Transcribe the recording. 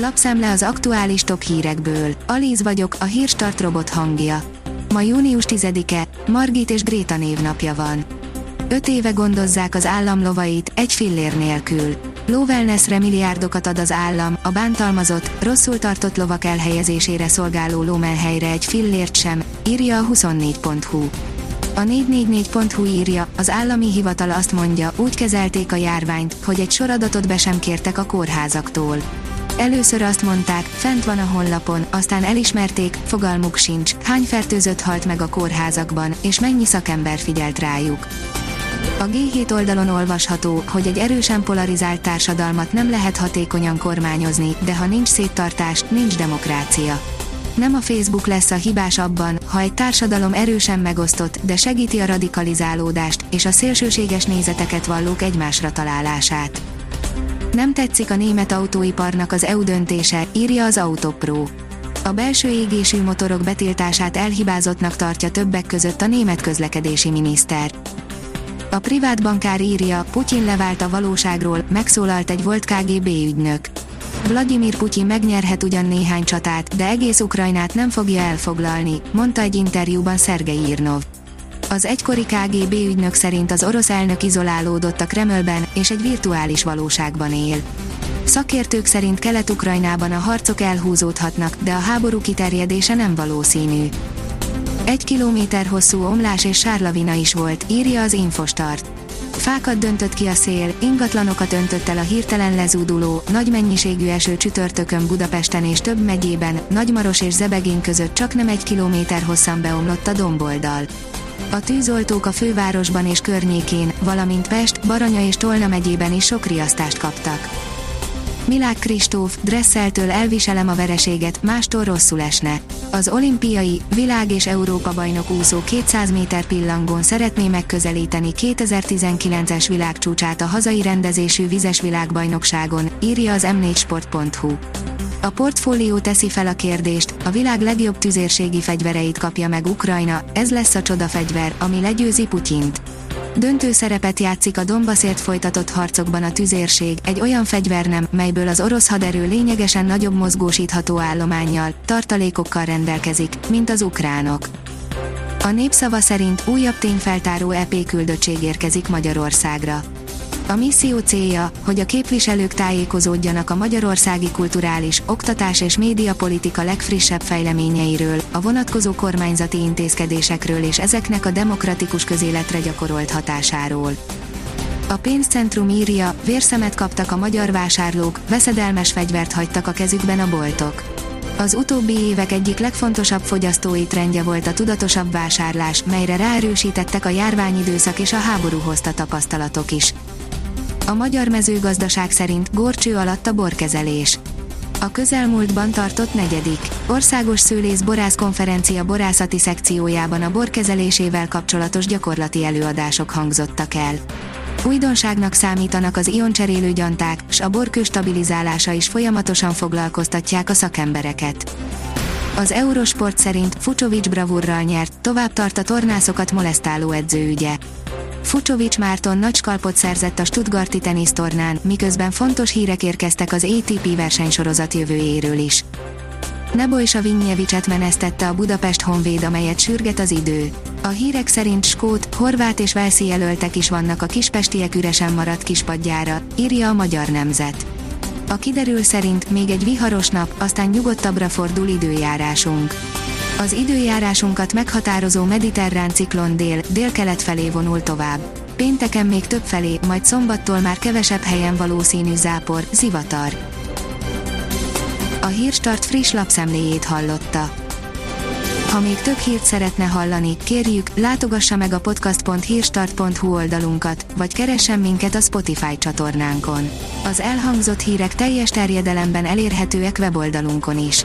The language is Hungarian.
Lapszemle az aktuális top hírekből. Alíz vagyok, a hírstart robot hangja. Ma június 10-e, Margit és Gréta névnapja van. Öt éve gondozzák az állam lovait, egy fillér nélkül. Lówellnessre milliárdokat ad az állam, a bántalmazott, rosszul tartott lovak elhelyezésére szolgáló lómelhelyre egy fillért sem, írja a 24.hu. A 444.hu írja, az állami hivatal azt mondja, úgy kezelték a járványt, hogy egy sor adatot be sem kértek a kórházaktól. Először azt mondták, fent van a honlapon, aztán elismerték, fogalmuk sincs, hány fertőzött halt meg a kórházakban, és mennyi szakember figyelt rájuk. A G7 oldalon olvasható, hogy egy erősen polarizált társadalmat nem lehet hatékonyan kormányozni, de ha nincs széttartás, nincs demokrácia. Nem a Facebook lesz a hibás abban, ha egy társadalom erősen megosztott, de segíti a radikalizálódást és a szélsőséges nézeteket vallók egymásra találását. Nem tetszik a német autóiparnak az EU döntése, írja az Autopro. A belső égésű motorok betiltását elhibázottnak tartja többek között a német közlekedési miniszter. A privát bankár írja, Putyin levált a valóságról, megszólalt egy volt KGB ügynök. Vladimir Putyin megnyerhet ugyan néhány csatát, de egész Ukrajnát nem fogja elfoglalni, mondta egy interjúban Szergei Írnov. Az egykori KGB ügynök szerint az orosz elnök izolálódott a Kremlben, és egy virtuális valóságban él. Szakértők szerint Kelet-Ukrajnában a harcok elhúzódhatnak, de a háború kiterjedése nem valószínű. Egy kilométer hosszú omlás és sárlavina is volt, írja az Infostart. Fákat döntött ki a szél, ingatlanokat öntött el a hirtelen lezúduló, nagy mennyiségű eső csütörtökön Budapesten és több megyében, Nagymaros és Zebegén között csak nem egy kilométer hosszan beomlott a domboldal. A tűzoltók a fővárosban és környékén, valamint Pest, Baranya és Tolna megyében is sok riasztást kaptak. Milák Kristóf, Dresszeltől elviselem a vereséget, mástól rosszul esne. Az olimpiai, világ és Európa bajnok úszó 200 méter pillangón szeretné megközelíteni 2019-es világcsúcsát a hazai rendezésű vizes világbajnokságon, írja az m4sport.hu. A portfólió teszi fel a kérdést, a világ legjobb tüzérségi fegyvereit kapja meg Ukrajna, ez lesz a csoda fegyver, ami legyőzi Putyint. Döntő szerepet játszik a Donbassért folytatott harcokban a tüzérség, egy olyan fegyvernem, melyből az orosz haderő lényegesen nagyobb mozgósítható állományjal, tartalékokkal rendelkezik, mint az ukránok. A népszava szerint újabb tényfeltáró EP küldöttség érkezik Magyarországra. A misszió célja, hogy a képviselők tájékozódjanak a magyarországi kulturális, oktatás és médiapolitika legfrissebb fejleményeiről, a vonatkozó kormányzati intézkedésekről és ezeknek a demokratikus közéletre gyakorolt hatásáról. A pénzcentrum írja, vérszemet kaptak a magyar vásárlók, veszedelmes fegyvert hagytak a kezükben a boltok. Az utóbbi évek egyik legfontosabb fogyasztói trendje volt a tudatosabb vásárlás, melyre ráerősítettek a járványidőszak és a háború hozta tapasztalatok is. A magyar mezőgazdaság szerint gorcső alatt a borkezelés. A közelmúltban tartott negyedik, országos szőlész borász konferencia borászati szekciójában a borkezelésével kapcsolatos gyakorlati előadások hangzottak el. Újdonságnak számítanak az ioncserélő gyanták, s a borkő stabilizálása is folyamatosan foglalkoztatják a szakembereket. Az Eurosport szerint Fucsovics bravúrral nyert, tovább tart a tornászokat molesztáló edzőügye. Fucsovics Márton nagy skalpot szerzett a Stuttgarti tenisztornán, miközben fontos hírek érkeztek az ATP versenysorozat jövőjéről is. Neboj Savinjevicset menesztette a Budapest Honvéd, amelyet sürget az idő. A hírek szerint Skót, Horvát és Velszi jelöltek is vannak a kispestiek üresen maradt kispadjára, írja a Magyar Nemzet. A kiderül szerint még egy viharos nap, aztán nyugodtabbra fordul időjárásunk. Az időjárásunkat meghatározó mediterrán ciklon dél, délkelet felé vonul tovább. Pénteken még több felé, majd szombattól már kevesebb helyen valószínű zápor, zivatar. A Hírstart friss lapszemléjét hallotta. Ha még több hírt szeretne hallani, kérjük, látogassa meg a podcast.hírstart.hu oldalunkat, vagy keressen minket a Spotify csatornánkon. Az elhangzott hírek teljes terjedelemben elérhetőek weboldalunkon is.